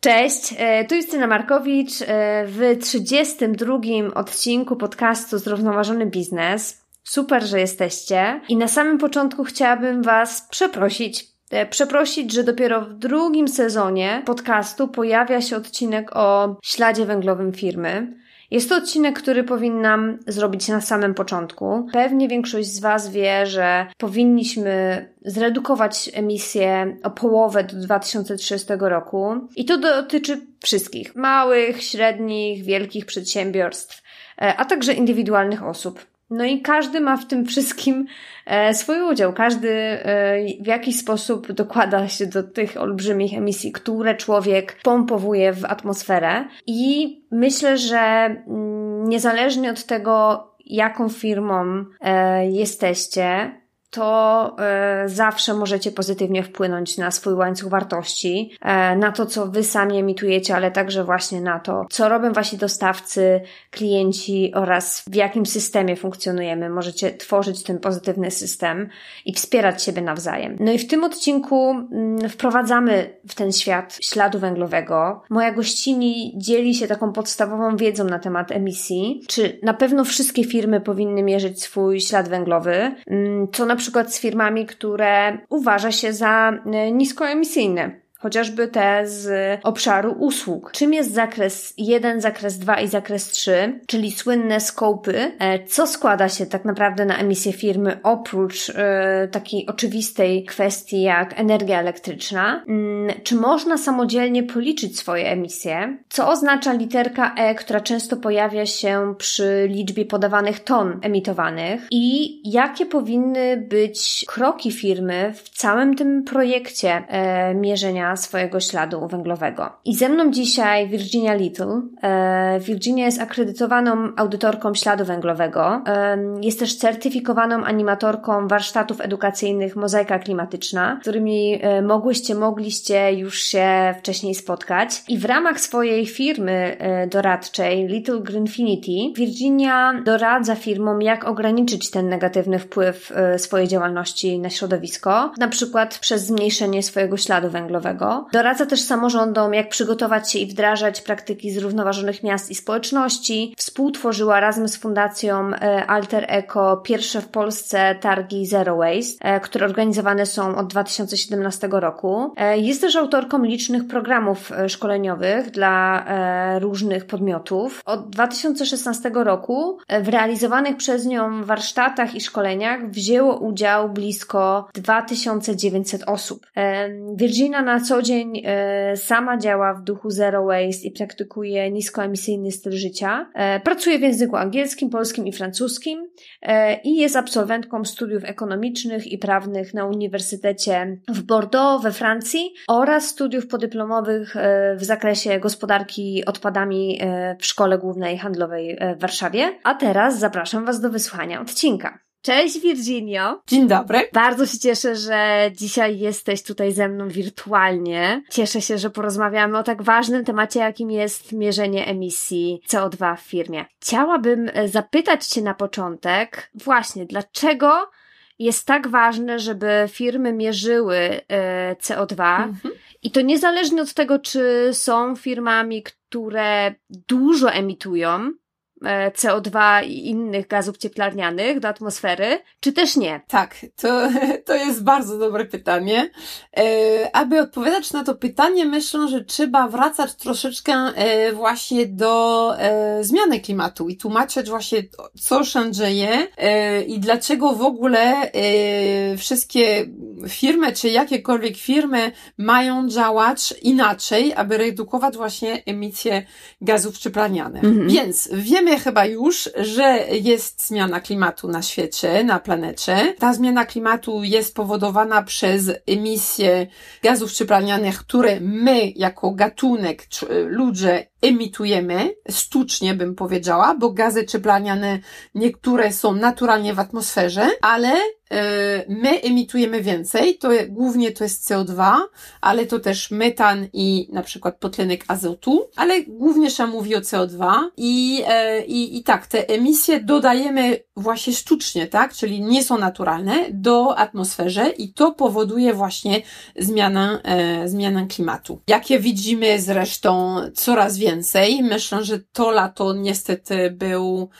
Cześć, e, tu Justyna Markowicz e, w 32 odcinku podcastu Zrównoważony Biznes. Super, że jesteście. I na samym początku chciałabym Was przeprosić. E, przeprosić, że dopiero w drugim sezonie podcastu pojawia się odcinek o śladzie węglowym firmy. Jest to odcinek, który powinnam zrobić na samym początku. Pewnie większość z Was wie, że powinniśmy zredukować emisję o połowę do 2030 roku. I to dotyczy wszystkich małych, średnich, wielkich przedsiębiorstw, e, a także indywidualnych osób. No i każdy ma w tym wszystkim e, swój udział. Każdy e, w jakiś sposób dokłada się do tych olbrzymich emisji, które człowiek pompowuje w atmosferę. I myślę, że mm, niezależnie od tego, jaką firmą e, jesteście, to e, zawsze możecie pozytywnie wpłynąć na swój łańcuch wartości, e, na to, co wy sami emitujecie, ale także właśnie na to, co robią wasi dostawcy, klienci oraz w jakim systemie funkcjonujemy. Możecie tworzyć ten pozytywny system i wspierać siebie nawzajem. No i w tym odcinku mm, wprowadzamy w ten świat śladu węglowego. Moja gościni dzieli się taką podstawową wiedzą na temat emisji, czy na pewno wszystkie firmy powinny mierzyć swój ślad węglowy, mm, co na przykład z firmami, które uważa się za e, niskoemisyjne chociażby te z obszaru usług. Czym jest zakres 1, zakres 2 i zakres 3, czyli słynne skopy, e, co składa się tak naprawdę na emisję firmy oprócz e, takiej oczywistej kwestii jak energia elektryczna? Mm, czy można samodzielnie policzyć swoje emisje? Co oznacza literka E, która często pojawia się przy liczbie podawanych ton emitowanych? I jakie powinny być kroki firmy w całym tym projekcie e, mierzenia swojego śladu węglowego. I ze mną dzisiaj Virginia Little. E, Virginia jest akredytowaną audytorką śladu węglowego. E, jest też certyfikowaną animatorką warsztatów edukacyjnych Mozaika Klimatyczna, z którymi e, mogłyście, mogliście już się wcześniej spotkać. I w ramach swojej firmy doradczej Little Greenfinity Virginia doradza firmom, jak ograniczyć ten negatywny wpływ swojej działalności na środowisko, na przykład przez zmniejszenie swojego śladu węglowego Doradza też samorządom, jak przygotować się i wdrażać praktyki zrównoważonych miast i społeczności. Współtworzyła razem z Fundacją e, Alter Eco pierwsze w Polsce targi Zero Waste, e, które organizowane są od 2017 roku. E, jest też autorką licznych programów szkoleniowych dla różnych podmiotów. Od 2016 roku w realizowanych przez nią warsztatach i szkoleniach wzięło udział blisko 2900 osób. Virginia na co dzień e, sama działa w duchu zero waste i praktykuje niskoemisyjny styl życia. E, pracuje w języku angielskim, polskim i francuskim e, i jest absolwentką studiów ekonomicznych i prawnych na Uniwersytecie w Bordeaux we Francji oraz studiów podyplomowych w zakresie gospodarki odpadami w Szkole Głównej Handlowej w Warszawie. A teraz zapraszam Was do wysłania odcinka. Cześć Virginio. Dzień dobry. Bardzo się cieszę, że dzisiaj jesteś tutaj ze mną wirtualnie. Cieszę się, że porozmawiamy o tak ważnym temacie, jakim jest mierzenie emisji CO2 w firmie. Chciałabym e, zapytać Cię na początek, właśnie, dlaczego jest tak ważne, żeby firmy mierzyły e, CO2 mhm. i to niezależnie od tego, czy są firmami, które dużo emitują, CO2 i innych gazów cieplarnianych do atmosfery, czy też nie? Tak, to, to jest bardzo dobre pytanie. E, aby odpowiadać na to pytanie, myślę, że trzeba wracać troszeczkę e, właśnie do e, zmiany klimatu i tłumaczyć właśnie, co się dzieje e, i dlaczego w ogóle e, wszystkie firmy, czy jakiekolwiek firmy mają działać inaczej, aby redukować właśnie emisję gazów cieplarnianych. Mhm. Więc wiemy, wiemy chyba już, że jest zmiana klimatu na świecie, na planecie. Ta zmiana klimatu jest powodowana przez emisję gazów cieplarnianych, które my jako gatunek, ludzie emitujemy sztucznie, bym powiedziała, bo gazy cieplarniane niektóre są naturalnie w atmosferze, ale E, my emitujemy więcej, to głównie to jest CO2, ale to też metan i na przykład potlenek azotu, ale głównie się mówi o CO2 i, e, i, i tak, te emisje dodajemy właśnie sztucznie, tak, czyli nie są naturalne do atmosferze i to powoduje właśnie zmianę, e, zmianę klimatu. Jakie widzimy zresztą coraz więcej, myślę, że to lato niestety był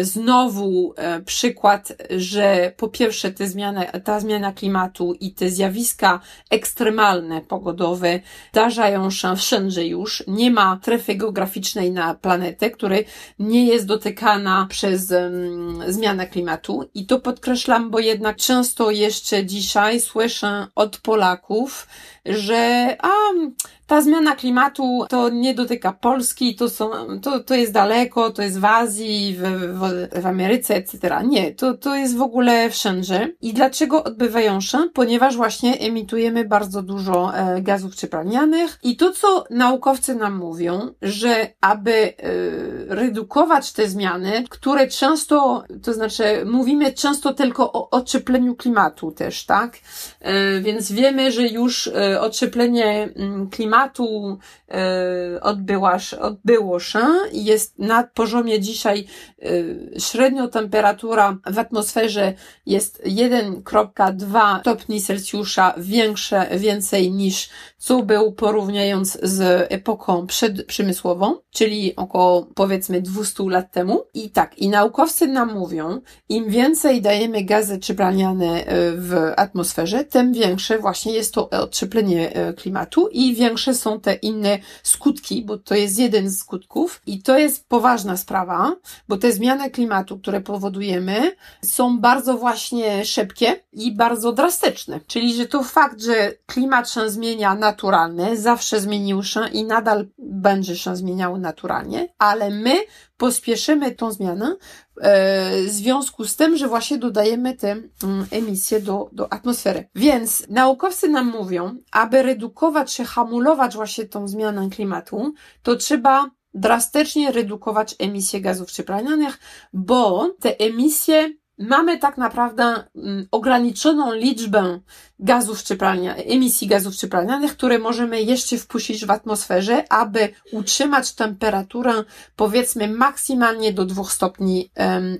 znowu e, przykład, że po pierwsze te zmiany, ta zmiana klimatu i te zjawiska ekstremalne pogodowe zdarzają się wszędzie już. Nie ma strefy geograficznej na planetę, której nie jest dotykana przez um, zmianę klimatu. I to podkreślam, bo jednak często jeszcze dzisiaj słyszę od Polaków, że a, ta zmiana klimatu to nie dotyka Polski, to, są, to, to jest daleko, to jest w Azji, w, w, w Ameryce, etc. Nie, to, to jest w ogóle wszędzie. I dlaczego odbywają się? Ponieważ właśnie emitujemy bardzo dużo e, gazów cieplarnianych i to, co naukowcy nam mówią, że aby e, redukować te zmiany, które często, to znaczy mówimy często tylko o ociepleniu klimatu też, tak? E, więc wiemy, że już e, ocieplenie mm, klimatu e, odbyła, odbyło się. Jest na poziomie dzisiaj e, średnio temperatura w atmosferze jest 1,2 stopni Celsjusza większe, więcej niż co był porównując z epoką przedprzemysłową, czyli około powiedzmy 200 lat temu. I tak, i naukowcy nam mówią, im więcej dajemy gazy cieplarniane w atmosferze, tym większe właśnie jest to ocieplenie e, klimatu i większe są te inne skutki, bo to jest jeden z skutków i to jest poważna sprawa, bo te zmiany klimatu, które powodujemy, są bardzo właśnie szybkie i bardzo drastyczne. Czyli, że to fakt, że klimat się zmienia naturalnie, zawsze zmienił się i nadal będzie się zmieniał naturalnie, ale my pospieszymy tą zmianę e, w związku z tym, że właśnie dodajemy te mm, emisje do, do atmosfery. Więc naukowcy nam mówią, aby redukować się, hamulować właśnie tą zmianę klimatu, to trzeba drastycznie redukować emisje gazów cieplarnianych, bo te emisje mamy tak naprawdę mm, ograniczoną liczbę gazów cieplarnianych, emisji gazów cieplarnianych, które możemy jeszcze wpuścić w atmosferze, aby utrzymać temperaturę powiedzmy maksymalnie do dwóch stopni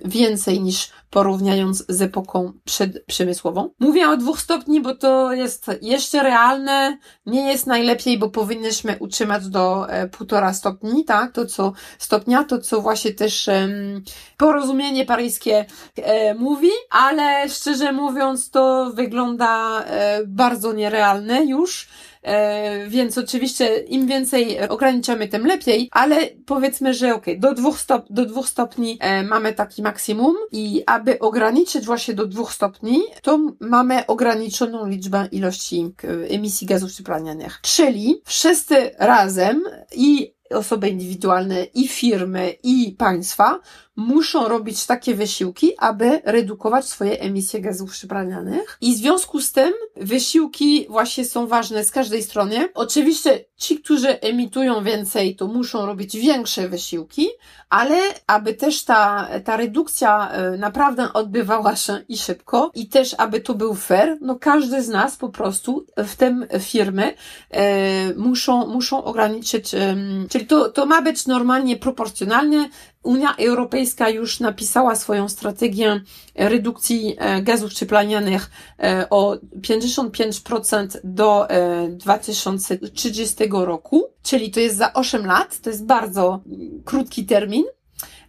więcej niż porównując z epoką przedprzemysłową. Mówię o dwóch stopni, bo to jest jeszcze realne, nie jest najlepiej, bo powinniśmy utrzymać do e, półtora stopni, tak? To co stopnia, to co właśnie też um, porozumienie paryskie e, mówi, ale szczerze mówiąc to wygląda e, bardzo nierealne już. E, więc oczywiście im więcej ograniczamy, tym lepiej, ale powiedzmy, że ok, do dwóch, stop, do dwóch stopni e, mamy taki maksimum i aby ograniczyć właśnie do dwóch stopni, to mamy ograniczoną liczbę ilości emisji gazów cieplarnianych. Czyli wszyscy razem i osoby indywidualne, i firmy, i państwa muszą robić takie wysiłki, aby redukować swoje emisje gazów cieplarnianych. I w związku z tym wysiłki właśnie są ważne z każdej strony. Oczywiście ci, którzy emitują więcej, to muszą robić większe wysiłki, ale aby też ta, ta redukcja e, naprawdę odbywała się i szybko i też aby to był fair, no każdy z nas po prostu, w tym firmy, e, muszą, muszą ograniczyć, e, czyli to, to ma być normalnie proporcjonalne Unia Europejska już napisała swoją strategię redukcji e, gazów cieplarnianych e, o 55% do 2030 e, roku, czyli to jest za 8 lat, to jest bardzo krótki termin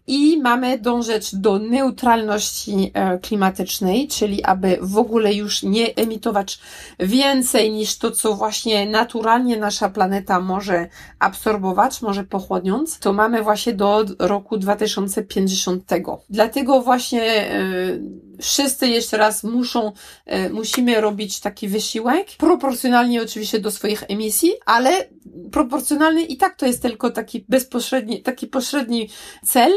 i mamy dążyć do neutralności e, klimatycznej, czyli aby w ogóle już nie emitować więcej niż to, co właśnie naturalnie nasza planeta może absorbować, może pochłodniąc, to mamy właśnie do roku 2050. Dlatego właśnie e, wszyscy jeszcze raz muszą, e, musimy robić taki wysiłek, proporcjonalnie oczywiście do swoich emisji, ale proporcjonalny i tak to jest tylko taki bezpośredni, taki pośredni cel,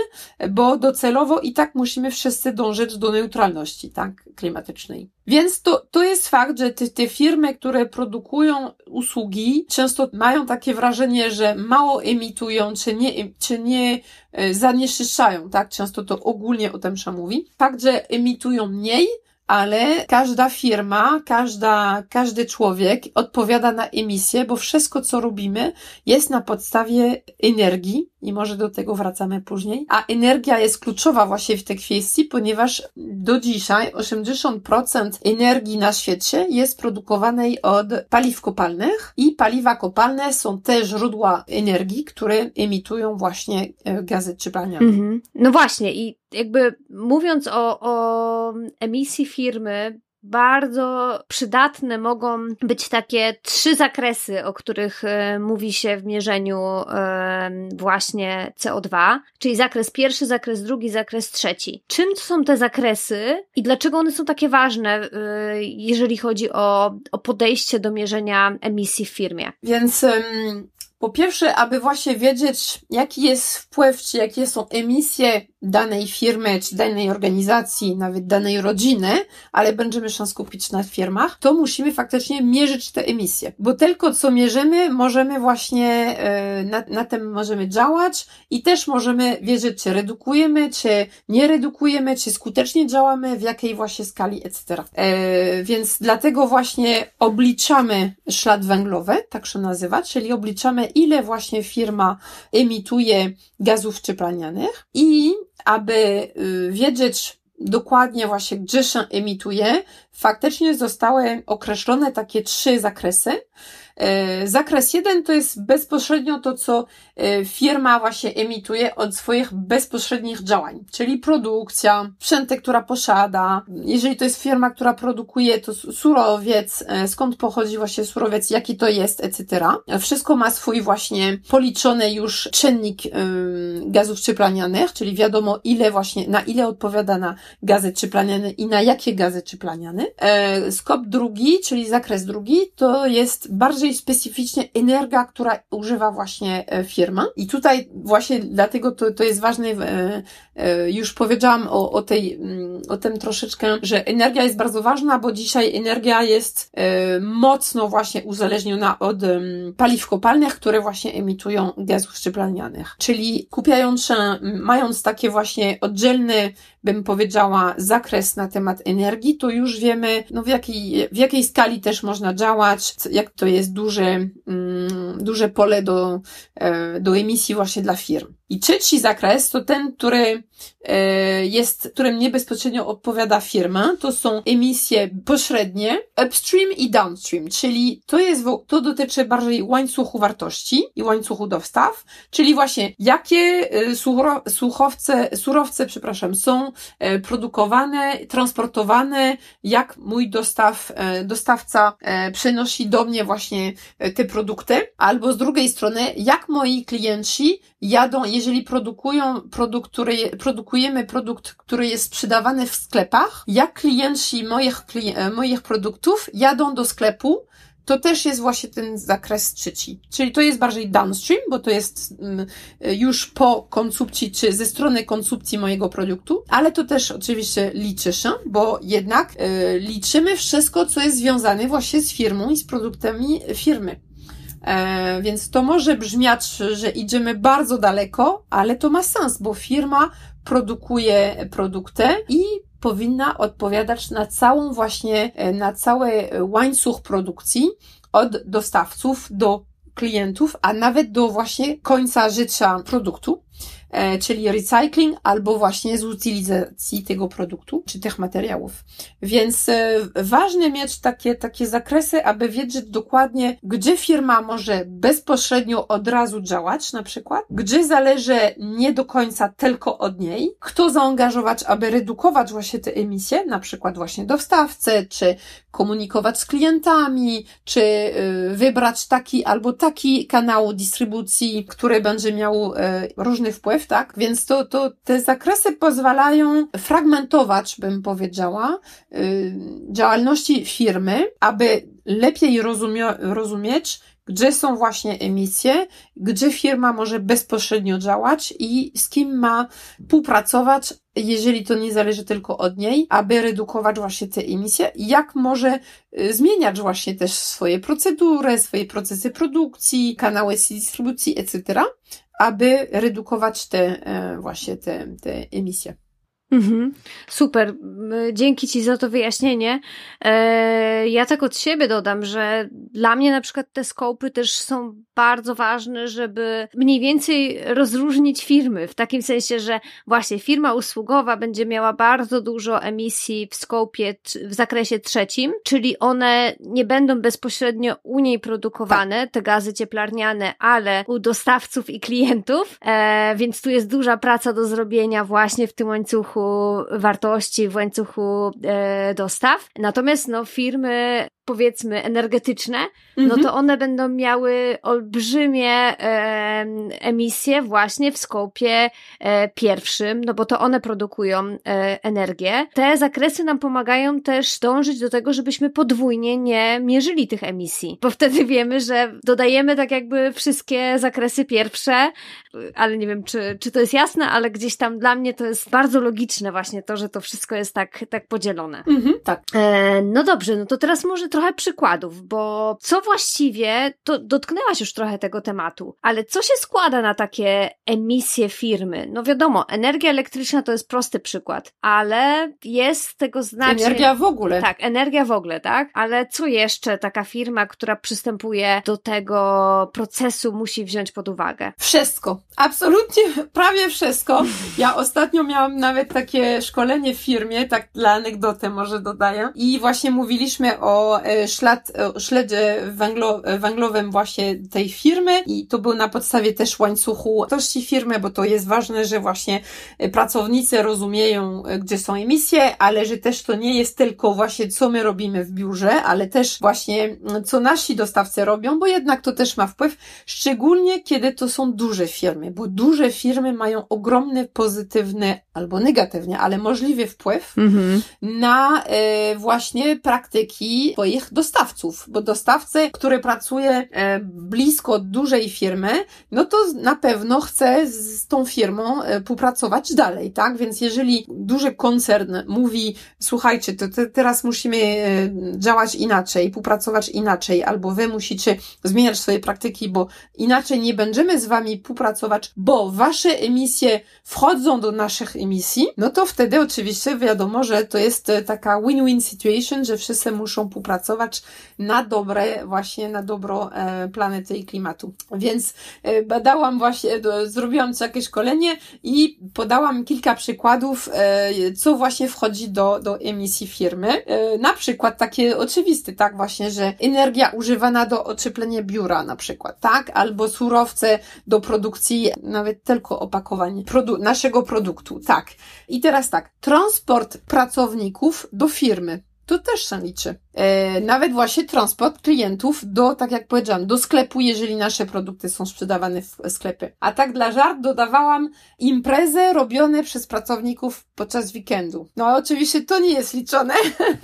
bo docelowo i tak musimy wszyscy dążyć do neutralności, tak, klimatycznej. Więc to, to jest fakt, że te, te firmy, które produkują usługi, często mają takie wrażenie, że mało emitują, czy nie, czy nie e, zanieczyszczają, tak? Często to ogólnie o tym się mówi. Fakt, że emitują mniej, ale każda firma, każda, każdy człowiek odpowiada na emisję, bo wszystko, co robimy, jest na podstawie energii i może do tego wracamy później. A energia jest kluczowa właśnie w tej kwestii, ponieważ do dzisiaj 80% energii na świecie jest produkowanej od paliw kopalnych i paliwa kopalne są te źródła energii, które emitują właśnie e, gazy cieplarniane. Mhm. No właśnie i jakby mówiąc o, o emisji firmy, bardzo przydatne mogą być takie trzy zakresy, o których e, mówi się w mierzeniu e, właśnie CO2, czyli zakres pierwszy, zakres drugi, zakres trzeci. Czym są te zakresy i dlaczego one są takie ważne, e, jeżeli chodzi o, o podejście do mierzenia emisji w firmie? Więc po pierwsze, aby właśnie wiedzieć, jaki jest wpływ, czy jakie są emisje danej firmy, czy danej organizacji, nawet danej rodziny, ale będziemy się skupić na firmach, to musimy faktycznie mierzyć te emisje. Bo tylko co mierzymy, możemy właśnie e, na, na tym możemy działać i też możemy wiedzieć, czy redukujemy, czy nie redukujemy, czy skutecznie działamy, w jakiej właśnie skali, etc. E, więc dlatego właśnie obliczamy ślad węglowy, tak się nazywa, czyli obliczamy, ile właśnie firma emituje gazów cieplarnianych i aby y, wiedzieć dokładnie właśnie, gdzie się emituje, faktycznie zostały określone takie trzy zakresy. E, zakres jeden to jest bezpośrednio to, co e, firma właśnie emituje od swoich bezpośrednich działań, czyli produkcja, sprzęty, która posiada. Jeżeli to jest firma, która produkuje, to surowiec, e, skąd pochodzi właśnie surowiec, jaki to jest, etc. Wszystko ma swój właśnie policzony już czynnik gazów cieplarnianych, czyli wiadomo ile właśnie, na ile odpowiada na gazy cieplarniane i na jakie gazy cieplarniane. Skop drugi, czyli zakres drugi, to jest bardziej bardziej specyficznie energia, która używa właśnie e, firma. I tutaj właśnie dlatego to, to jest ważne, e, e, już powiedziałam o, o tej, mm, o tym troszeczkę, że energia jest bardzo ważna, bo dzisiaj energia jest mocno właśnie uzależniona od paliw kopalnych, które właśnie emitują gazów cieplarnianych. Czyli kupiając, mając takie właśnie oddzielne bym powiedziała, zakres na temat energii, to już wiemy, no w jakiej, w jakiej skali też można działać, jak to jest duże, mm, duże pole do, e, do emisji właśnie dla firm. I trzeci zakres to ten, który e, jest, którym nie bezpośrednio odpowiada firma, to są emisje pośrednie, upstream i downstream, czyli to jest, to dotyczy bardziej łańcuchu wartości i łańcuchu dostaw, czyli właśnie jakie e, surowce, surowce, przepraszam, są e, produkowane, transportowane, jak mój dostaw, dostawca przenosi do mnie właśnie te produkty, albo z drugiej strony, jak moi klienci jadą, jeżeli produkują produkt, który, produkujemy produkt, który jest sprzedawany w sklepach, jak klienci moich, e, moich produktów jadą do sklepu, to też jest właśnie ten zakres trzeci. Czyli to jest bardziej downstream, bo to jest mm, już po konsumpcji, czy ze strony konsumpcji mojego produktu, ale to też oczywiście liczy się, bo jednak y, liczymy wszystko, co jest związane właśnie z firmą i z produktami firmy. E, więc to może brzmiać, że idziemy bardzo daleko, ale to ma sens, bo firma produkuje produkty i powinna odpowiadać na całą właśnie, e, na cały łańcuch produkcji od dostawców do klientów, a nawet do właśnie końca życia produktu. E, czyli recycling albo właśnie z utylizacji tego produktu czy tych materiałów. Więc e, ważne mieć takie, takie zakresy, aby wiedzieć dokładnie, gdzie firma może bezpośrednio od razu działać, na przykład, gdzie zależy nie do końca tylko od niej, kto zaangażować, aby redukować właśnie te emisje, na przykład właśnie dostawcę, czy komunikować z klientami, czy e, wybrać taki albo taki kanał dystrybucji, który będzie miał różny wpływ tak? Więc to, to te zakresy pozwalają fragmentować, bym powiedziała, yy, działalności firmy, aby lepiej rozumie, rozumieć, gdzie są właśnie emisje, gdzie firma może bezpośrednio działać i z kim ma współpracować, jeżeli to nie zależy tylko od niej, aby redukować właśnie te emisje, jak może y, zmieniać właśnie też swoje procedury, swoje procesy produkcji, kanały dystrybucji, etc., aby redukować te e, właśnie te, te emisje. Mhm. Super. Dzięki Ci za to wyjaśnienie. E, ja tak od siebie dodam, że dla mnie na przykład te skopy też są bardzo ważne, żeby mniej więcej rozróżnić firmy. W takim sensie, że właśnie firma usługowa będzie miała bardzo dużo emisji w skopie w zakresie trzecim, czyli one nie będą bezpośrednio u niej produkowane, te gazy cieplarniane, ale u dostawców i klientów. E, więc tu jest duża praca do zrobienia właśnie w tym łańcuchu łańcuchu wartości, w łańcuchu e, dostaw. Natomiast no, firmy powiedzmy energetyczne, no to mhm. one będą miały olbrzymie e, emisje właśnie w skopie e, pierwszym, no bo to one produkują e, energię. Te zakresy nam pomagają też dążyć do tego, żebyśmy podwójnie nie mierzyli tych emisji, bo wtedy wiemy, że dodajemy tak jakby wszystkie zakresy pierwsze, ale nie wiem, czy, czy to jest jasne, ale gdzieś tam dla mnie to jest bardzo logiczne właśnie to, że to wszystko jest tak, tak podzielone. Mhm, tak. E, no dobrze, no to teraz może trochę przykładów, bo co właściwie, to dotknęłaś już trochę tego tematu, ale co się składa na takie emisje firmy? No wiadomo, energia elektryczna to jest prosty przykład, ale jest tego znacznie... Energia w ogóle. Tak, energia w ogóle, tak? Ale co jeszcze taka firma, która przystępuje do tego procesu musi wziąć pod uwagę? Wszystko. Absolutnie, prawie wszystko. Ja ostatnio miałam nawet takie szkolenie w firmie, tak dla anegdoty może dodaję. I właśnie mówiliśmy o ślad, e, śledzie węglo, węglowym właśnie tej firmy i to był na podstawie też łańcuchu wartości firmy, bo to jest ważne, że właśnie e, pracownicy rozumieją, gdzie są emisje, ale że też to nie jest tylko właśnie co my robimy w biurze, ale też właśnie co nasi dostawcy robią, bo jednak to też ma wpływ, szczególnie kiedy to są duże firmy bo duże firmy mają ogromny pozytywny albo negatywny, ale możliwy wpływ mhm. na e, właśnie praktyki swoich dostawców, bo dostawcy, który pracuje e, blisko dużej firmy, no to na pewno chce z tą firmą e, współpracować dalej, tak? Więc jeżeli duży koncern mówi, słuchajcie, to te, teraz musimy e, działać inaczej, współpracować inaczej, albo wy musicie zmieniać swoje praktyki, bo inaczej nie będziemy z wami współpracować bo wasze emisje wchodzą do naszych emisji, no to wtedy oczywiście wiadomo, że to jest taka win-win situation, że wszyscy muszą współpracować na dobre, właśnie na dobro e, planety i klimatu. Więc e, badałam właśnie, zrobiłam jakieś szkolenie i podałam kilka przykładów, co właśnie wchodzi do, do emisji firmy. Na przykład takie oczywiste, tak właśnie, że energia używana do ocieplenia biura na przykład, tak? Albo surowce do produkcji nawet tylko opakowanie produ naszego produktu. Tak. I teraz tak, transport pracowników do firmy. To też się liczy. E, nawet właśnie transport klientów do, tak jak powiedziałam, do sklepu, jeżeli nasze produkty są sprzedawane w sklepie. A tak dla żart dodawałam imprezy robione przez pracowników podczas weekendu. No oczywiście to nie jest liczone.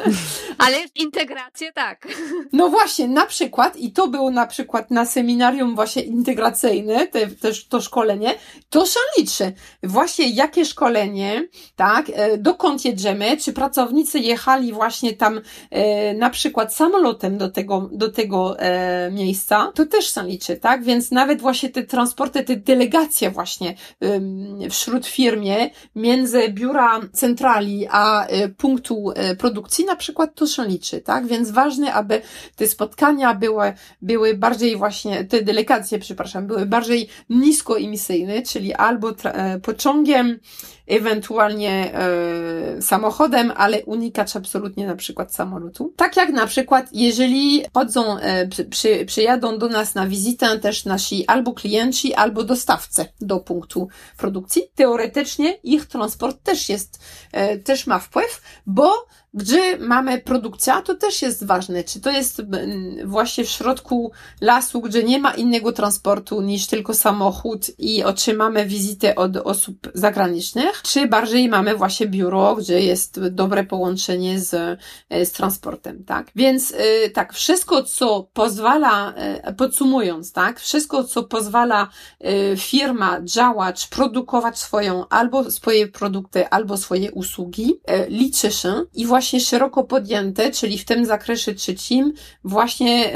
Ale integrację tak. No właśnie, na przykład, i to było na przykład na seminarium właśnie integracyjne, te, też to szkolenie, to się liczy. Właśnie jakie szkolenie, tak, e, dokąd jedziemy, czy pracownicy jechali właśnie tam e, na przykład samolotem do tego, do tego e, miejsca, to też się liczy, tak? Więc nawet właśnie te transporty, te delegacje właśnie e, wśród firmie między biura centrali a e, punktu e, produkcji na przykład to się liczy, tak? Więc ważne, aby te spotkania były, były bardziej właśnie, te delegacje, przepraszam, były bardziej niskoemisyjne, czyli albo e, pociągiem, ewentualnie e, samochodem, ale unikać absolutnie na przykład samolotu. Tak jak na przykład, jeżeli chodzą, e, przy, przyjadą do nas na wizytę też nasi albo klienci, albo dostawcy do punktu produkcji, teoretycznie ich transport też jest, e, też ma wpływ, bo gdzie mamy produkcja, to też jest ważne. Czy to jest właśnie w środku lasu, gdzie nie ma innego transportu niż tylko samochód i otrzymamy wizytę od osób zagranicznych, czy bardziej mamy właśnie biuro, gdzie jest dobre połączenie z, z transportem, tak? Więc tak, wszystko, co pozwala, podsumując, tak, wszystko, co pozwala firma działać, produkować swoją albo swoje produkty, albo swoje usługi, liczy się i właśnie szeroko podjęte, czyli w tym zakresie trzecim, właśnie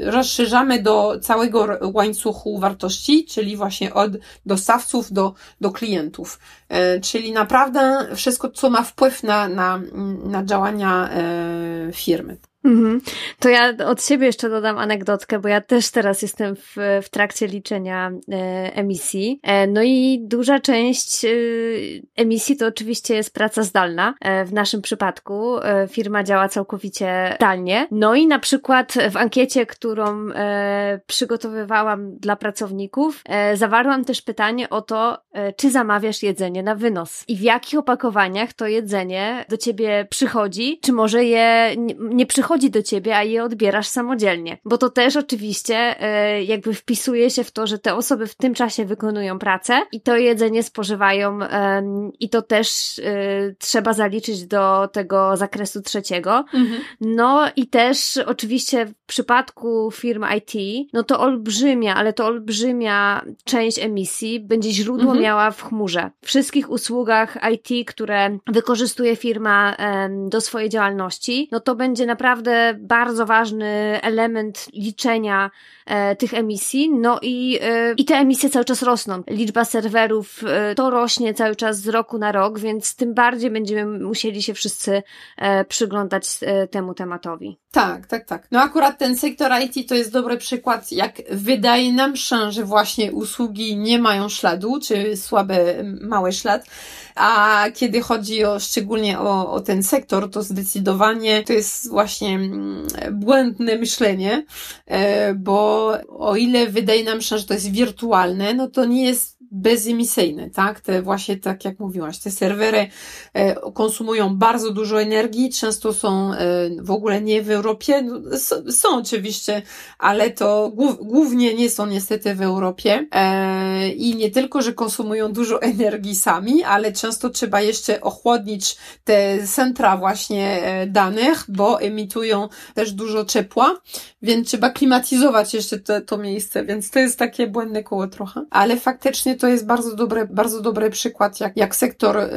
rozszerzamy do całego łańcuchu wartości, czyli właśnie od dostawców do, do klientów. E, czyli naprawdę wszystko, co ma wpływ na, na, na działania e, firmy. Mhm. To ja od siebie jeszcze dodam anegdotkę, bo ja też teraz jestem w, w trakcie liczenia e, emisji. E, no i duża część e, emisji to oczywiście jest praca zdalna. E, w naszym przypadku e, firma działa całkowicie zdalnie. No i na przykład w ankiecie, którą e, przygotowywałam dla pracowników, zawarłam też pytanie o to, czy zamawiasz jedzenie na wynos i w jakich opakowaniach to jedzenie do ciebie przychodzi, czy może je nie, nie przychodzi przychodzi do ciebie, a je odbierasz samodzielnie. Bo to też oczywiście e, jakby wpisuje się w to, że te osoby w tym czasie wykonują pracę i to jedzenie spożywają i to też e, trzeba zaliczyć do tego zakresu trzeciego. Mhm. No i też oczywiście w przypadku firm IT, no to olbrzymia, ale to olbrzymia część emisji będzie źródło mhm. miała w chmurze. Wszystkich usługach IT, które wykorzystuje firma do swojej działalności, no to będzie naprawdę naprawdę bardzo ważny element liczenia e, tych emisji. No i, e, i te emisje cały czas rosną. Liczba serwerów e, to rośnie cały czas z roku na rok, więc tym bardziej będziemy musieli się wszyscy e, przyglądać e, temu tematowi. Tak, tak, tak. No akurat ten sektor IT to jest dobry przykład, jak wydaje nam się, że właśnie usługi nie mają śladu, czy słaby, mały ślad, a kiedy chodzi o, szczególnie o, o ten sektor, to zdecydowanie to jest właśnie mm, błędne myślenie, e, bo o ile wydaje nam się, że to jest wirtualne, no to nie jest bezemisyjne, tak? Te właśnie, tak jak mówiłaś, te serwery e, konsumują bardzo dużo energii, często są e, w ogóle nie w Europie, no, są oczywiście, ale to głównie nie są niestety w Europie e, i nie tylko, że konsumują dużo energii sami, ale często trzeba jeszcze ochłodnić te centra właśnie danych, bo emitują też dużo ciepła, więc trzeba klimatyzować jeszcze to, to miejsce, więc to jest takie błędne koło trochę, ale faktycznie to jest bardzo dobry, bardzo dobry przykład, jak, jak sektor y,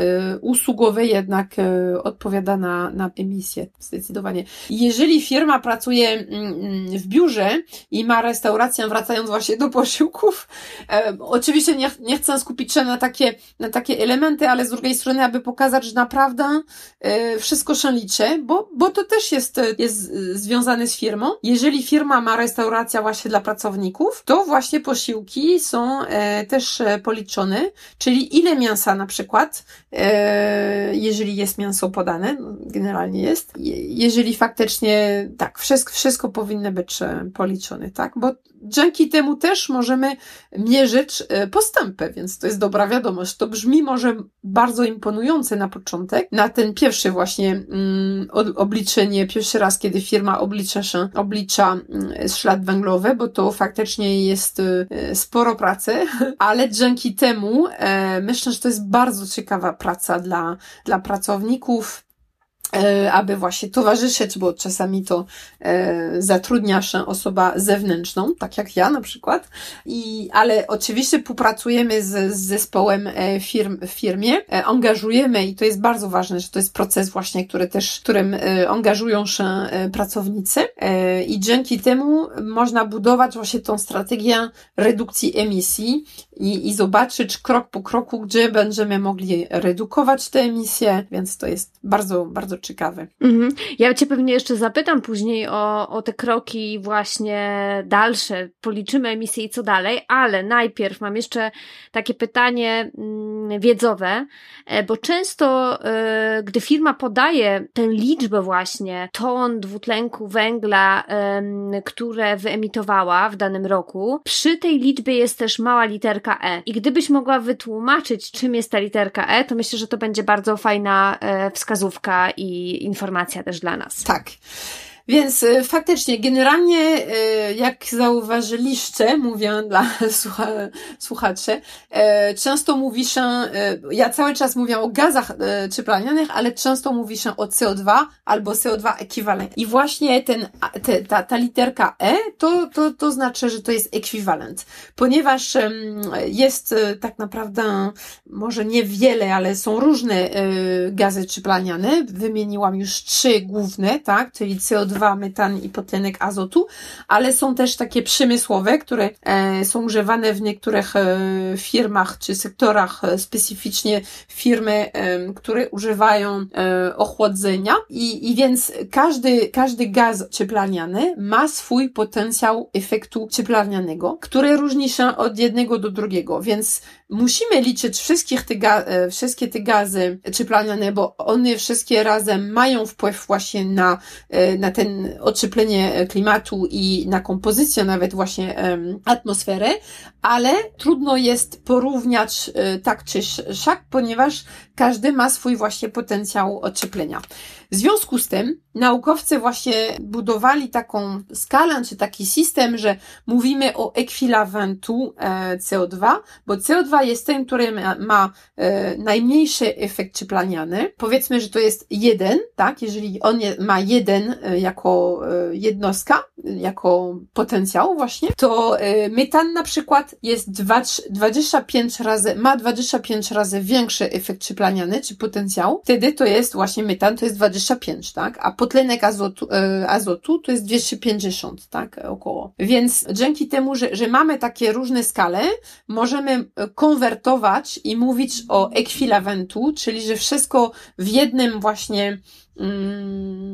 usługowy jednak y, odpowiada na, na emisję, zdecydowanie. Jeżeli firma pracuje mm, mm, w biurze i ma restaurację, wracając właśnie do posiłków, e, oczywiście nie, nie chcę skupić się na takie, na takie elementy, ale z drugiej strony, aby pokazać, że naprawdę e, wszystko się liczy, bo, bo to też jest, jest związane z firmą. Jeżeli firma ma restaurację właśnie dla pracowników, to właśnie posiłki są e, też policzone, czyli ile mięsa na przykład, e, jeżeli jest mięso podane, no, generalnie jest, jeżeli faktycznie, tak, wszystko, wszystko powinno być e, policzone, tak, bo dzięki temu też możemy mierzyć e, postępy, więc to jest dobra wiadomość. To brzmi może bardzo imponujące na początek, na ten pierwszy właśnie mm, obliczenie, pierwszy raz, kiedy firma oblicza się, oblicza mm, ślad węglowy, bo to faktycznie jest e, sporo pracy, ale dzięki temu e, myślę, że to jest bardzo ciekawa praca dla, dla pracowników, aby właśnie towarzyszyć, bo czasami to e, zatrudnia się osoba zewnętrzną, tak jak ja na przykład. I, ale oczywiście współpracujemy z, z zespołem e, firm, w firmie, e, angażujemy i to jest bardzo ważne, że to jest proces właśnie, który też, którym e, angażują się e, pracownicy e, i dzięki temu można budować właśnie tą strategię redukcji emisji i, i zobaczyć krok po kroku, gdzie będziemy mogli redukować te emisje, więc to jest bardzo, bardzo ciekawe. Mhm. Ja Cię pewnie jeszcze zapytam później o, o te kroki właśnie dalsze, policzymy emisje i co dalej, ale najpierw mam jeszcze takie pytanie mm, wiedzowe, e, bo często, e, gdy firma podaje tę liczbę właśnie ton dwutlenku węgla węgla, które wyemitowała w danym roku, przy tej liczbie jest też mała literka E. I gdybyś mogła wytłumaczyć, czym jest ta literka E, to myślę, że to będzie bardzo fajna e, wskazówka i informacja też dla nas. Tak. Więc e, faktycznie, generalnie, e, jak zauważyliście, mówię dla słuchaczy, e, często mówi się, ja cały czas mówię o gazach cieplarnianych, ale często mówi się o CO2 albo CO2 ekwiwalent. I właśnie ten, te, ta, ta literka E, to, to, to znaczy, że to jest ekwiwalent, ponieważ jest tak naprawdę, może niewiele, ale są różne gazy cieplarniane. Wymieniłam już trzy główne, tak, czyli CO2, CO2, metan i potlenek azotu, ale są też takie przemysłowe, które e, są używane w niektórych e, firmach czy sektorach, e, specyficznie firmy, które używają ochłodzenia. I, i więc każdy, każdy gaz cieplarniany ma swój potencjał efektu cieplarnianego, który różni się od jednego do drugiego, więc musimy liczyć wszystkich te ga- wszystkie te gazy cieplarniane, bo one wszystkie razem mają wpływ właśnie na, na ten ten ocieplenie klimatu i na kompozycję nawet właśnie atmosfery, ale trudno jest porównać e, tak czy siak, ponieważ każdy ma swój właśnie potencjał ocieplenia. W związku z tym naukowcy właśnie budowali taką skalę, czy taki system, że mówimy o ekwiwalentu e, CO2, bo CO2 jest ten, który ma, ma e, najmniejszy efekt cieplarniany. Powiedzmy, że to jest jeden, tak? Jeżeli on ma jeden e, jako jednostka, jako potencjał właśnie, to metan na przykład jest 25 razy, ma 25 razy większy efekt cieplarniany, czy potencjał. Wtedy to jest właśnie metan, to jest 20 25, tak? A potlenek azotu, e, azotu to jest 250, tak? Około. Więc dzięki temu, że, że mamy takie różne skale, możemy konwertować i mówić o ekwiwalentu, czyli że wszystko w jednym właśnie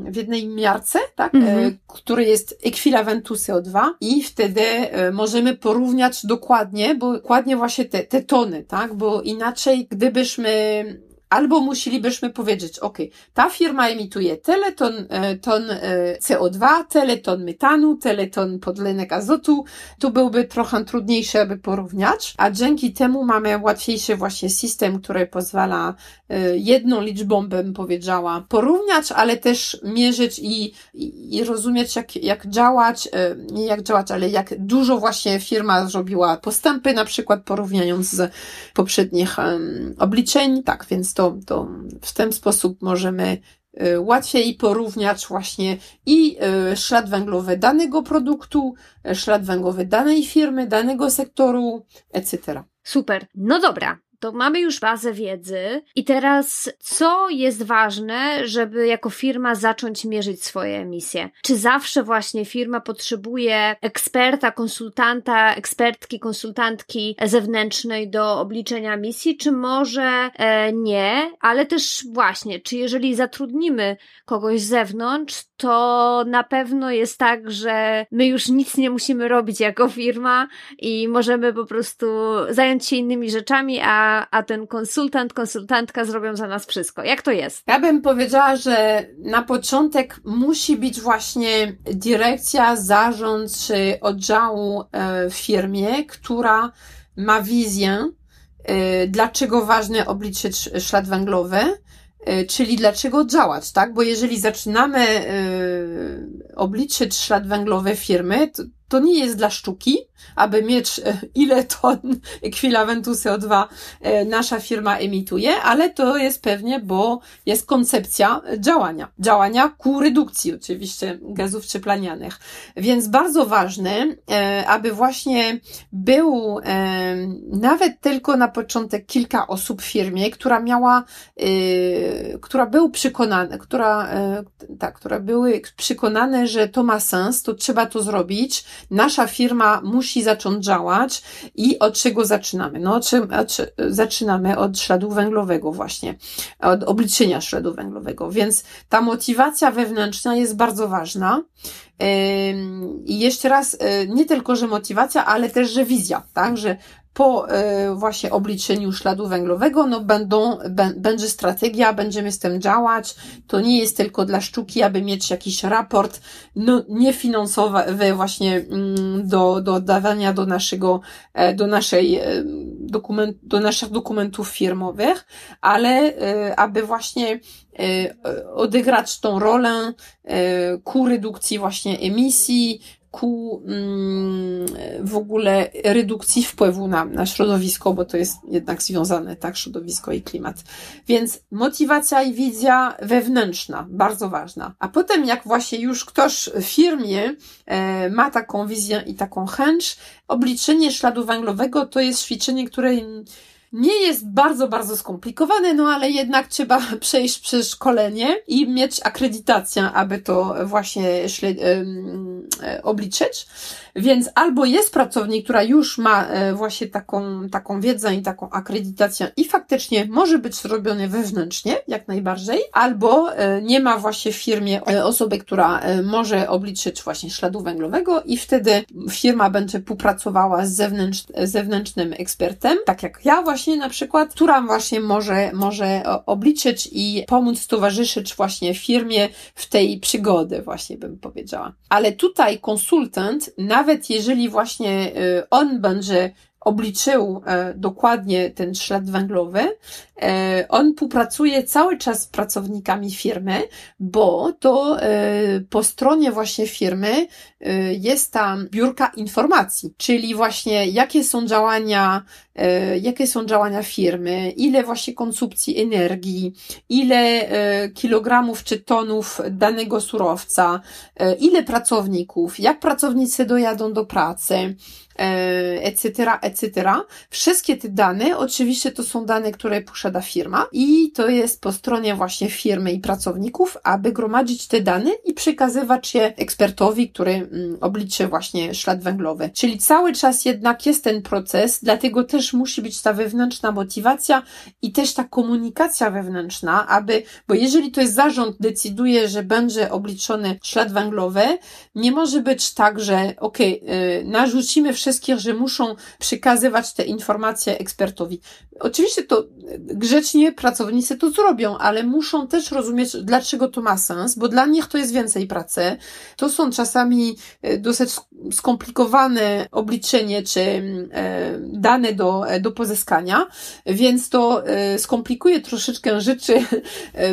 w jednej miarce, tak, mm -hmm. który jest ekwiwalentu CO2 i wtedy e, możemy porównać dokładnie, bo dokładnie właśnie te, te tony, tak, bo inaczej gdybyśmy Albo musielibyśmy powiedzieć, ok, ta firma emituje tyle ton, e, ton e, CO2, tyle ton metanu, tyle ton podlenek azotu. Tu byłby trochę trudniejsze, aby porównać, a dzięki temu mamy łatwiejszy właśnie system, który pozwala e, jedną liczbą, bym powiedziała, porównać, ale też mierzyć i, i, rozumieć, jak, jak działać, nie jak działać, ale jak dużo właśnie firma zrobiła postępy, na przykład porównując z poprzednich um, obliczeń. Tak, więc to to, to w ten sposób możemy y, łatwiej porównać właśnie i y, ślad węglowy danego produktu, ślad węglowy danej firmy, danego sektoru, etc. Super. No dobra, to mamy już bazę wiedzy i teraz co jest ważne, żeby jako firma zacząć mierzyć swoje emisje? Czy zawsze właśnie firma potrzebuje eksperta, konsultanta, ekspertki, konsultantki zewnętrznej do obliczenia emisji, czy może e, nie, ale też właśnie, czy jeżeli zatrudnimy kogoś z zewnątrz, to na pewno jest tak, że my już nic nie musimy robić jako firma i możemy po prostu zająć się innymi rzeczami, a a, ten konsultant, konsultantka zrobią za nas wszystko. Jak to jest? Ja bym powiedziała, że na początek musi być właśnie dyrekcja, zarząd czy oddziału e, w firmie, która ma wizję, e, dlaczego ważne obliczyć ślad węglowy, e, czyli dlaczego działać, tak? Bo jeżeli zaczynamy obliczyć ślad węglowy firmy, to, to nie jest dla sztuki, aby mieć e, ile ton ekwiwalentu CO2 e, nasza firma emituje, ale to jest pewnie, bo jest koncepcja działania. Działania ku redukcji oczywiście gazów cieplarnianych. Więc bardzo ważne, e, aby właśnie był nawet tylko na początek kilka osób w firmie, która miała, która był przekonana, która, tak, która były przekonane, że to ma sens, to trzeba to zrobić. Nasza firma musi zacząć działać i od czego zaczynamy? No, czy, czy, zaczynamy od śladu węglowego właśnie, od obliczenia śladu węglowego, więc ta motywacja wewnętrzna jest bardzo ważna. I jeszcze raz, e, nie tylko, że motywacja, ale też, że wizja, tak, że po e, właśnie obliczeniu śladu węglowego, no będą, będzie strategia, będziemy z tym działać. To nie jest tylko dla sztuki, aby mieć jakiś raport, no niefinansowy właśnie mm, do, do dawania do naszego, e, do naszej dokument, do naszych dokumentów firmowych, ale aby właśnie odegrać tą rolę ku redukcji właśnie emisji, ku mm, w ogóle redukcji wpływu na, na środowisko, bo to jest jednak związane, tak, środowisko i klimat. Więc motywacja i wizja wewnętrzna, bardzo ważna. A potem, jak właśnie już ktoś w firmie e, ma taką wizję i taką chęć, obliczenie śladu węglowego to jest ćwiczenie, które nie jest bardzo, bardzo skomplikowane, no ale jednak trzeba przejść przez szkolenie i mieć akredytację, aby to właśnie e, obliczyć. Więc albo jest pracownik, która już ma e, właśnie taką, taką wiedzę i taką akredytację i faktycznie może być zrobione wewnętrznie, jak najbardziej, albo e, nie ma właśnie w firmie osoby, która może obliczyć właśnie śladu węglowego i wtedy firma będzie współpracowała z zewnętrz, zewnętrznym ekspertem, tak jak ja właśnie na przykład, która właśnie może, może obliczyć i pomóc towarzyszyć właśnie firmie w tej przygody, właśnie bym powiedziała. Ale tutaj konsultant, nawet jeżeli właśnie y, on będzie obliczył e, dokładnie ten ślad węglowy, e, on współpracuje cały czas z pracownikami firmy, bo to e, po stronie właśnie firmy jest tam biurka informacji, czyli właśnie jakie są działania, jakie są działania firmy, ile właśnie konsumpcji energii, ile kilogramów czy tonów danego surowca, ile pracowników, jak pracownicy dojadą do pracy, etc., etc. Wszystkie te dane, oczywiście to są dane, które posiada firma i to jest po stronie właśnie firmy i pracowników, aby gromadzić te dane i przekazywać je ekspertowi, który mm, obliczy właśnie ślad węglowy. Czyli cały czas jednak jest ten proces, dlatego też musi być ta wewnętrzna motywacja i też ta komunikacja wewnętrzna, aby, bo jeżeli to jest zarząd decyduje, że będzie obliczony ślad węglowy, nie może być tak, że ok, narzucimy wszystkich, że muszą przekazywać te informacje ekspertowi. Oczywiście to grzecznie pracownicy to zrobią, ale muszą też rozumieć, dlaczego to ma sens, bo dla nich to jest więcej pracy. To są czasami e, dosyć skomplikowane obliczenie czy e, dane do, e, do pozyskania, więc to skomplikuje troszeczkę rzeczy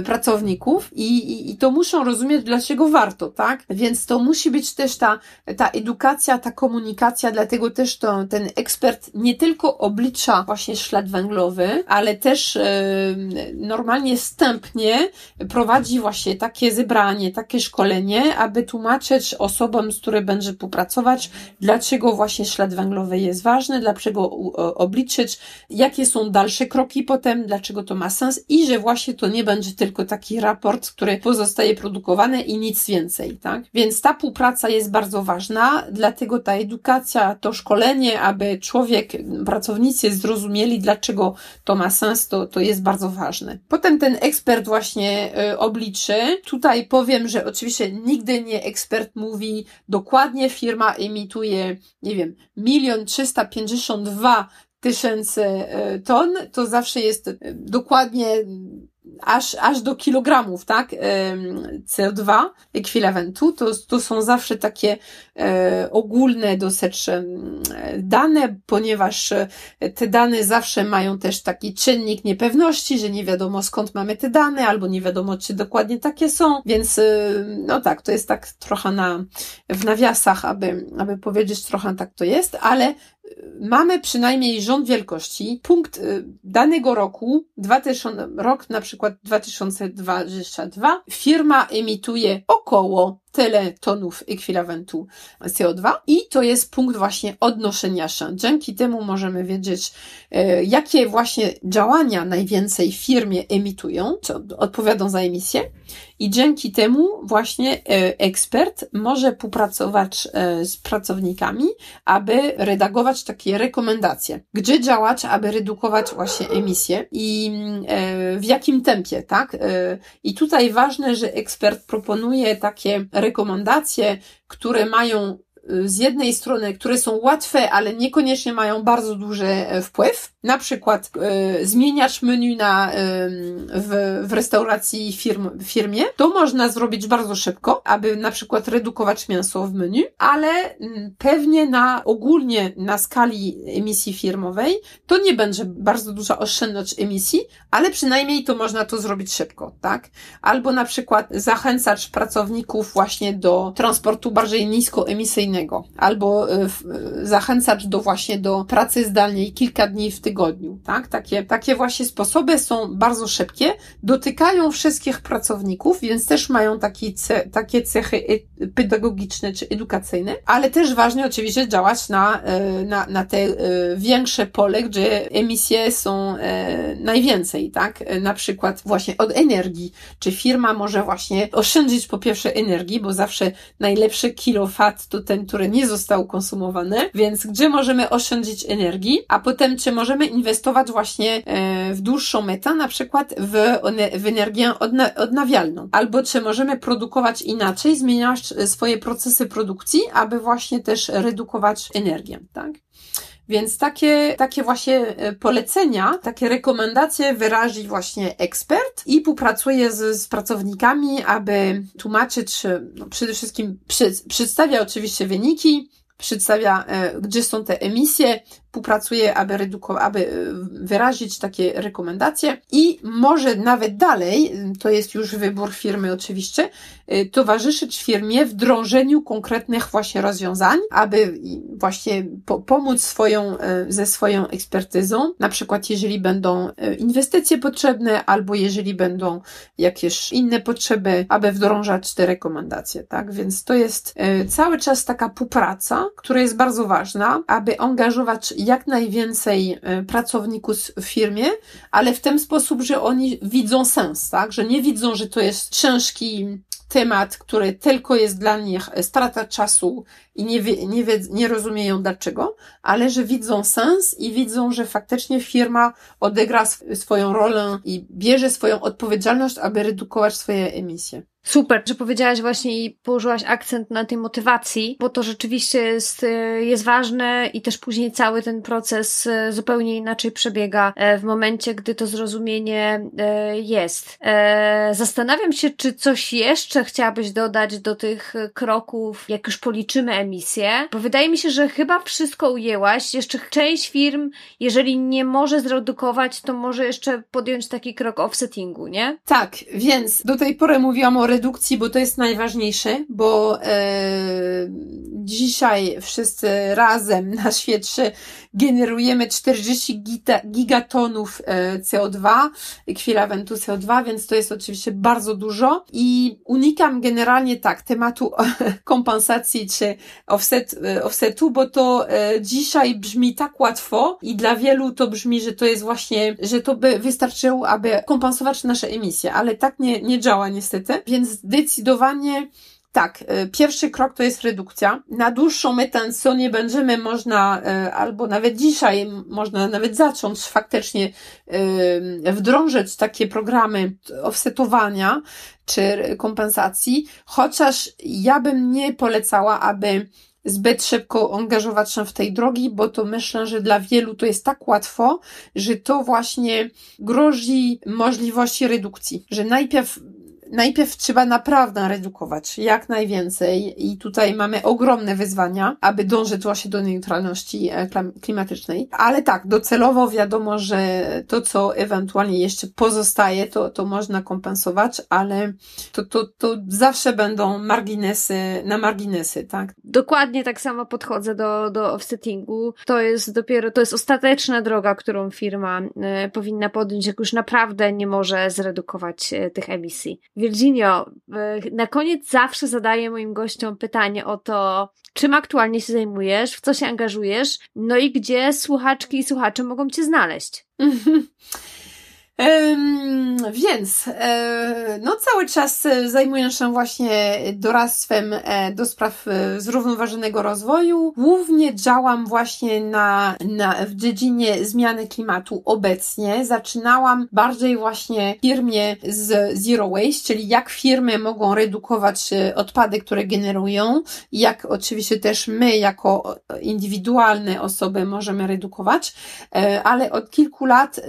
pracowników i, i, i to muszą rozumieć, dlaczego warto, tak? Więc to musi być też ta, ta edukacja, ta komunikacja, dlatego też to, ten ekspert nie tylko oblicza właśnie ślad węglowy, ale też e, normalnie wstępnie prowadzi właśnie takie zebranie, takie szkolenie, aby tłumaczyć osobom, z którymi będzie współpracować, dlaczego właśnie ślad węglowy jest ważny, dlaczego obliczyć, jakie są dalsze kroki potem, dlaczego to ma sens i że właśnie to nie będzie tylko taki raport, który pozostaje produkowany i nic więcej, tak? Więc ta współpraca jest bardzo ważna, dlatego ta edukacja, to szkolenie, aby człowiek, pracownicy zrozumieli, dlaczego to ma sens, to, to jest bardzo ważne. Potem ten ekspert właśnie y, obliczy. Tutaj powiem, że oczywiście nigdy nie ekspert mówi dokładnie firma emituje, nie wiem, milion trzysta pięćdziesiąt dwa tysięcy y, ton, to zawsze jest y, dokładnie aż, aż do kilogramów, tak, CO2 ekwiwalentu, to, to są zawsze takie e, ogólne dosyć dane, ponieważ e, te dane zawsze mają też taki czynnik niepewności, że nie wiadomo skąd mamy te dane, albo nie wiadomo, czy dokładnie takie są, więc e, no tak, to jest tak trochę na, w nawiasach, aby, aby powiedzieć trochę tak to jest, ale mamy przynajmniej rząd wielkości, punkt danego roku, 2000, rok na przykład 2022 firma emituje około tyle tonów ekwiwalentu CO2 i to jest punkt właśnie odnoszenia się. Dzięki temu możemy wiedzieć, e, jakie właśnie działania najwięcej firmie emitują, co odpowiadą za emisję i dzięki temu właśnie e, ekspert może współpracować e, z pracownikami, aby redagować takie rekomendacje, gdzie działać, aby redukować właśnie emisję i w jakim tempie, tak? I tutaj ważne, że ekspert proponuje takie rekomendacje, które mają z jednej strony, które są łatwe, ale niekoniecznie mają bardzo duży e, wpływ. Na przykład y, zmieniasz menu na, w, w restauracji firm, firmie. To można zrobić bardzo szybko, aby na przykład redukować mięso w menu, ale pewnie na ogólnie na skali emisji firmowej to nie będzie bardzo duża oszczędność emisji, ale przynajmniej to można to zrobić szybko, tak? Albo na przykład zachęcać pracowników właśnie do transportu bardziej niskoemisyjnego, albo y, zachęcać do właśnie do pracy zdalnej kilka dni w tygodniu, tak? Takie, takie właśnie sposoby są bardzo szybkie, dotykają wszystkich pracowników, więc też mają taki ce, takie cechy pedagogiczne czy edukacyjne, ale też ważne oczywiście działać na, na, na te większe pole, gdzie emisje są najwięcej, tak? Na przykład właśnie od energii, czy firma może właśnie oszczędzić po pierwsze energii, bo zawsze najlepszy kilowat to ten, który nie został konsumowany, więc gdzie możemy oszczędzić energii, a potem czy możemy inwestować właśnie e, w dłuższą metę, na przykład w, w energię odna odnawialną, albo czy możemy produkować inaczej, zmieniać swoje procesy produkcji, aby właśnie też redukować energię, tak? Więc takie, takie właśnie e, polecenia, takie rekomendacje wyrazi właśnie ekspert i współpracuje z, z pracownikami, aby tłumaczyć, no przede wszystkim przy, przedstawia oczywiście wyniki, przedstawia, e, gdzie są te emisje, współpracuje, aby, redukować, aby e, wyrazić takie rekomendacje i może nawet dalej, to jest już wybór firmy oczywiście, e, towarzyszyć firmie w drążeniu konkretnych właśnie rozwiązań, aby właśnie po, pomóc swoją, ze swoją ekspertyzą, na przykład jeżeli będą inwestycje potrzebne, albo jeżeli będą jakieś inne potrzeby, aby wdrążać te rekomendacje, tak? Więc to jest cały czas taka współpraca, która jest bardzo ważna, aby angażować jak najwięcej e, pracowników w firmie, ale w ten sposób, że oni widzą sens, tak? Że nie widzą, że to jest ciężki temat, który tylko jest dla nich strata czasu i nie, wie, nie, wie, nie rozumieją dlaczego, ale że widzą sens i widzą, że faktycznie firma odegra swoją rolę i bierze swoją odpowiedzialność, aby redukować swoje emisje. Super, że powiedziałaś właśnie i położyłaś akcent na tej motywacji, bo to rzeczywiście jest, e, jest ważne i też później cały ten proces e, zupełnie inaczej przebiega e, w momencie, gdy to zrozumienie jest. Zastanawiam się, czy coś jeszcze chciałabyś dodać do tych kroków, jak już policzymy emisję, bo wydaje mi się, że chyba wszystko ujęłaś. Jeszcze część firm, jeżeli nie może zredukować, to może jeszcze podjąć taki krok offsettingu, nie? Tak, więc do tej pory mówiłam o redukcji, bo to jest najważniejsze, bo e, dzisiaj wszyscy razem na świecie generujemy 40 gita, gigatonów e, CO2, ekwiwalentu CO2, więc to jest oczywiście bardzo dużo. I unikam generalnie tak tematu kompensacji czy offset, e, offsetu, bo to e, dzisiaj brzmi tak łatwo i dla wielu to brzmi, że to jest właśnie, że to by wystarczyło, aby kompensować nasze emisje, ale tak nie, nie działa niestety, więc zdecydowanie tak, e, pierwszy krok to jest redukcja. Na dłuższą metę, co nie będziemy można, e, albo nawet dzisiaj można nawet zacząć faktycznie e, wdrążyć takie programy offsetowania czy kompensacji, chociaż ja bym nie polecała, aby zbyt szybko angażować się w tej drogi, bo to myślę, że dla wielu to jest tak łatwo, że to właśnie grozi możliwości redukcji, że najpierw najpierw trzeba naprawdę redukować jak najwięcej i tutaj mamy ogromne wyzwania, aby dążyć właśnie do neutralności e, klimatycznej. Ale tak, docelowo wiadomo, że to, co ewentualnie jeszcze pozostaje, to, to można kompensować, ale to, to, to zawsze będą marginesy na marginesy, tak? Dokładnie tak samo podchodzę do, do offsettingu. To jest dopiero, to jest ostateczna droga, którą firma y, powinna podjąć, jak już naprawdę nie może zredukować y, tych emisji. Virginio, na koniec zawsze zadaję moim gościom pytanie o to, czym aktualnie się zajmujesz, w co się angażujesz, no i gdzie słuchaczki i słuchacze mogą Cię znaleźć. Więc, e, no cały czas zajmuję się właśnie doradztwem e, do spraw zrównoważonego rozwoju. Głównie działam właśnie na, na, w dziedzinie zmiany klimatu obecnie. Zaczynałam bardziej właśnie w firmie z Zero Waste, czyli jak firmy mogą redukować odpady, które generują, jak oczywiście też my jako indywidualne osoby możemy redukować, ale od kilku lat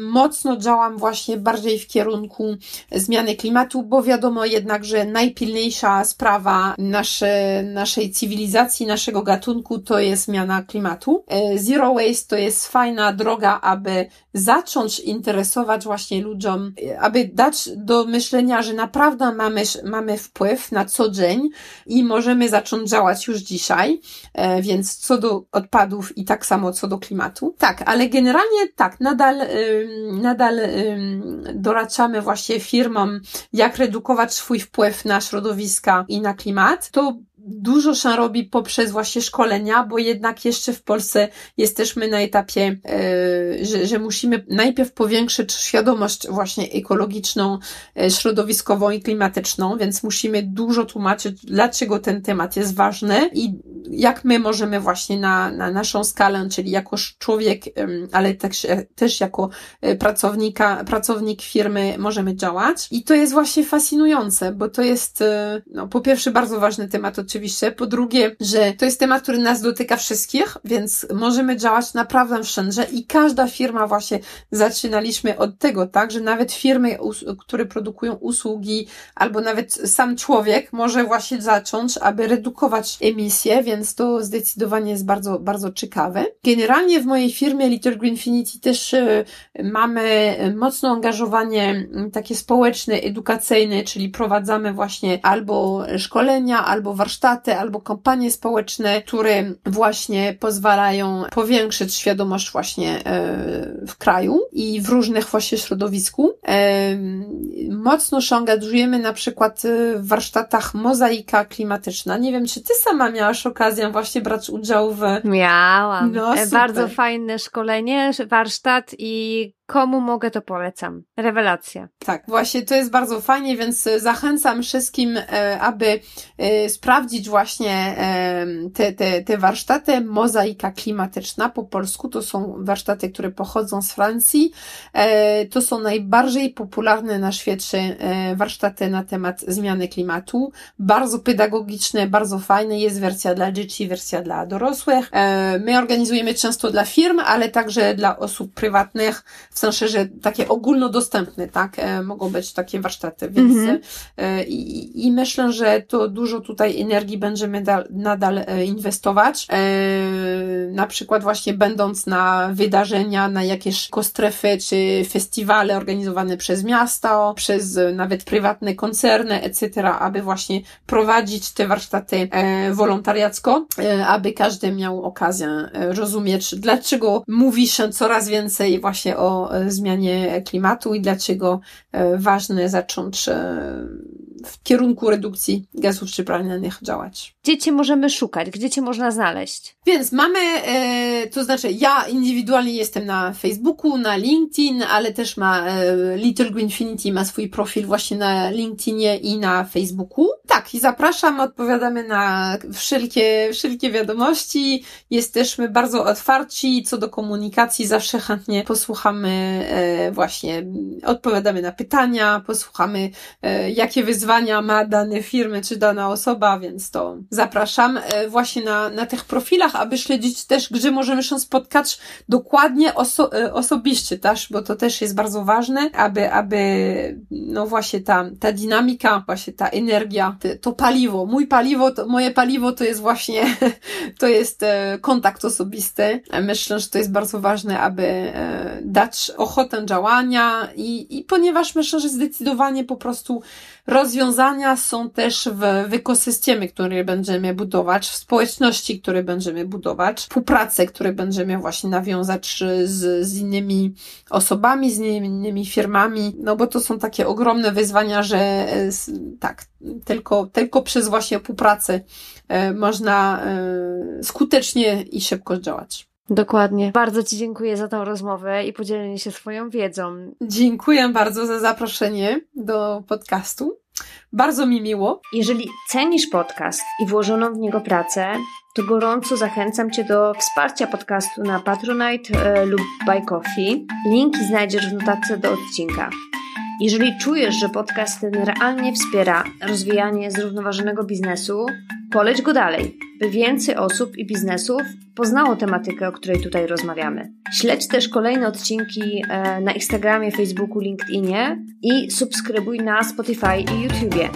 mocno działam właśnie bardziej w kierunku zmiany klimatu, bo wiadomo jednak, że najpilniejsza sprawa nasze, naszej cywilizacji, naszego gatunku to jest zmiana klimatu. E, Zero waste to jest fajna droga, aby zacząć interesować właśnie ludziom, e, aby dać do myślenia, że naprawdę mamy, mamy wpływ na co dzień i możemy zacząć działać już dzisiaj, e, więc co do odpadów i tak samo co do klimatu. Tak, ale generalnie tak, nadal, nadal doradzamy właśnie firmom, jak redukować swój wpływ na środowiska i na klimat. To dużo się robi poprzez właśnie szkolenia, bo jednak jeszcze w Polsce jesteśmy na etapie, e, że, że musimy najpierw powiększyć świadomość właśnie ekologiczną, e, środowiskową i klimatyczną, więc musimy dużo tłumaczyć, dlaczego ten temat jest ważny i jak my możemy właśnie na, na naszą skalę, czyli jako człowiek, ale też, też jako e, pracownika, pracownik firmy możemy działać. I to jest właśnie fascynujące, bo to jest, no, po pierwsze bardzo ważny temat, oczywiście oczywiście. Po drugie, że to jest temat, który nas dotyka wszystkich, więc możemy działać naprawdę wszędzie i każda firma właśnie zaczynaliśmy od tego, tak, że nawet firmy, które produkują usługi albo nawet sam człowiek może właśnie zacząć, aby redukować emisje, więc to zdecydowanie jest bardzo, bardzo ciekawe. Generalnie w mojej firmie Little Greenfinity też e, mamy mocno angażowanie takie społeczne, edukacyjne, czyli prowadzamy właśnie albo szkolenia, albo warsztaty, warsztaty albo kampanie społeczne, które właśnie pozwalają powiększyć świadomość właśnie e, w kraju i w różnych właśnie środowisku. E, mocno się angażujemy na przykład w warsztatach mozaika klimatyczna. Nie wiem, czy ty sama miałaś okazję właśnie brać udział w... Miałam. No, e, Bardzo fajne szkolenie, warsztat i Komu mogę, to polecam. Rewelacja. Tak, właśnie to jest bardzo fajnie, więc e, zachęcam wszystkim, e, aby e, sprawdzić właśnie te, te, te warsztaty. Mozaika klimatyczna po polsku to są warsztaty, które pochodzą z Francji. To są najbardziej popularne na świecie warsztaty na temat zmiany klimatu. Bardzo pedagogiczne, bardzo fajne. Jest wersja dla dzieci, wersja dla dorosłych. My organizujemy często dla firm, ale także dla osób prywatnych w sensie, że takie ogólnodostępne, tak, e, mogą być takie warsztaty, więc mm -hmm. i, i myślę, że to dużo tutaj energii będziemy da, nadal inwestować, na przykład właśnie będąc na wydarzenia, na jakieś kostrefy, czy festiwale organizowane przez miasto, przez nawet prywatne koncerny, etc., aby właśnie prowadzić te warsztaty wolontariacko, aby każdy miał okazję rozumieć, dlaczego mówi się coraz więcej właśnie o zmianie klimatu i dlaczego e, ważne zacząć e, w kierunku redukcji gazów cieplarnianych działać. Gdzie Cię możemy szukać? Gdzie Cię można znaleźć? Więc mamy, e, to znaczy ja indywidualnie jestem na Facebooku, na LinkedIn, ale też ma Little Greenfinity ma swój profil właśnie na LinkedInie i na Facebooku. Tak, i zapraszam, odpowiadamy na wszelkie, wszelkie wiadomości. Jesteśmy bardzo otwarci co do komunikacji, zawsze chętnie posłuchamy E, właśnie odpowiadamy na pytania, posłuchamy, e, jakie wyzwania ma dane firmy czy dana osoba, więc to zapraszam e, właśnie na, na tych profilach, aby śledzić też, gdzie możemy się spotkać dokładnie oso osobiście też, bo to też jest bardzo ważne, aby, aby no właśnie ta, ta dynamika, właśnie ta energia, to paliwo, mój paliwo, to, moje paliwo to jest właśnie, to jest kontakt osobisty. Myślę, że to jest bardzo ważne, aby dać ochotę działania i, i ponieważ myślę, że zdecydowanie po prostu rozwiązania są też w, w ekosystemie, który będziemy budować, w społeczności, które będziemy budować, współpracę, które będziemy właśnie nawiązać z, z innymi osobami, z innymi firmami, no bo to są takie ogromne wyzwania, że e, tak, tylko, tylko przez właśnie współpracę e, można e, skutecznie i szybko działać. Dokładnie. Bardzo Ci dziękuję za tą rozmowę i podzielenie się swoją wiedzą. Dziękuję bardzo za zaproszenie do podcastu. Bardzo mi miło. Jeżeli cenisz podcast i włożoną w niego pracę, to gorąco zachęcam Cię do wsparcia podcastu na Patronite e, lub Buy Coffee. Linki znajdziesz w notatce do odcinka. Jeżeli czujesz, że podcast ten realnie wspiera rozwijanie zrównoważonego biznesu, poleć go dalej, by więcej osób i biznesów poznało tematykę, o której tutaj rozmawiamy. Śledź też kolejne odcinki e, na Instagramie, Facebooku, LinkedInie i subskrybuj na Spotify i YouTubie.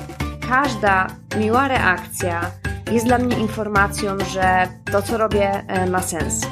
Każda miła reakcja jest dla mnie informacją, że to, co robię, e, ma sens.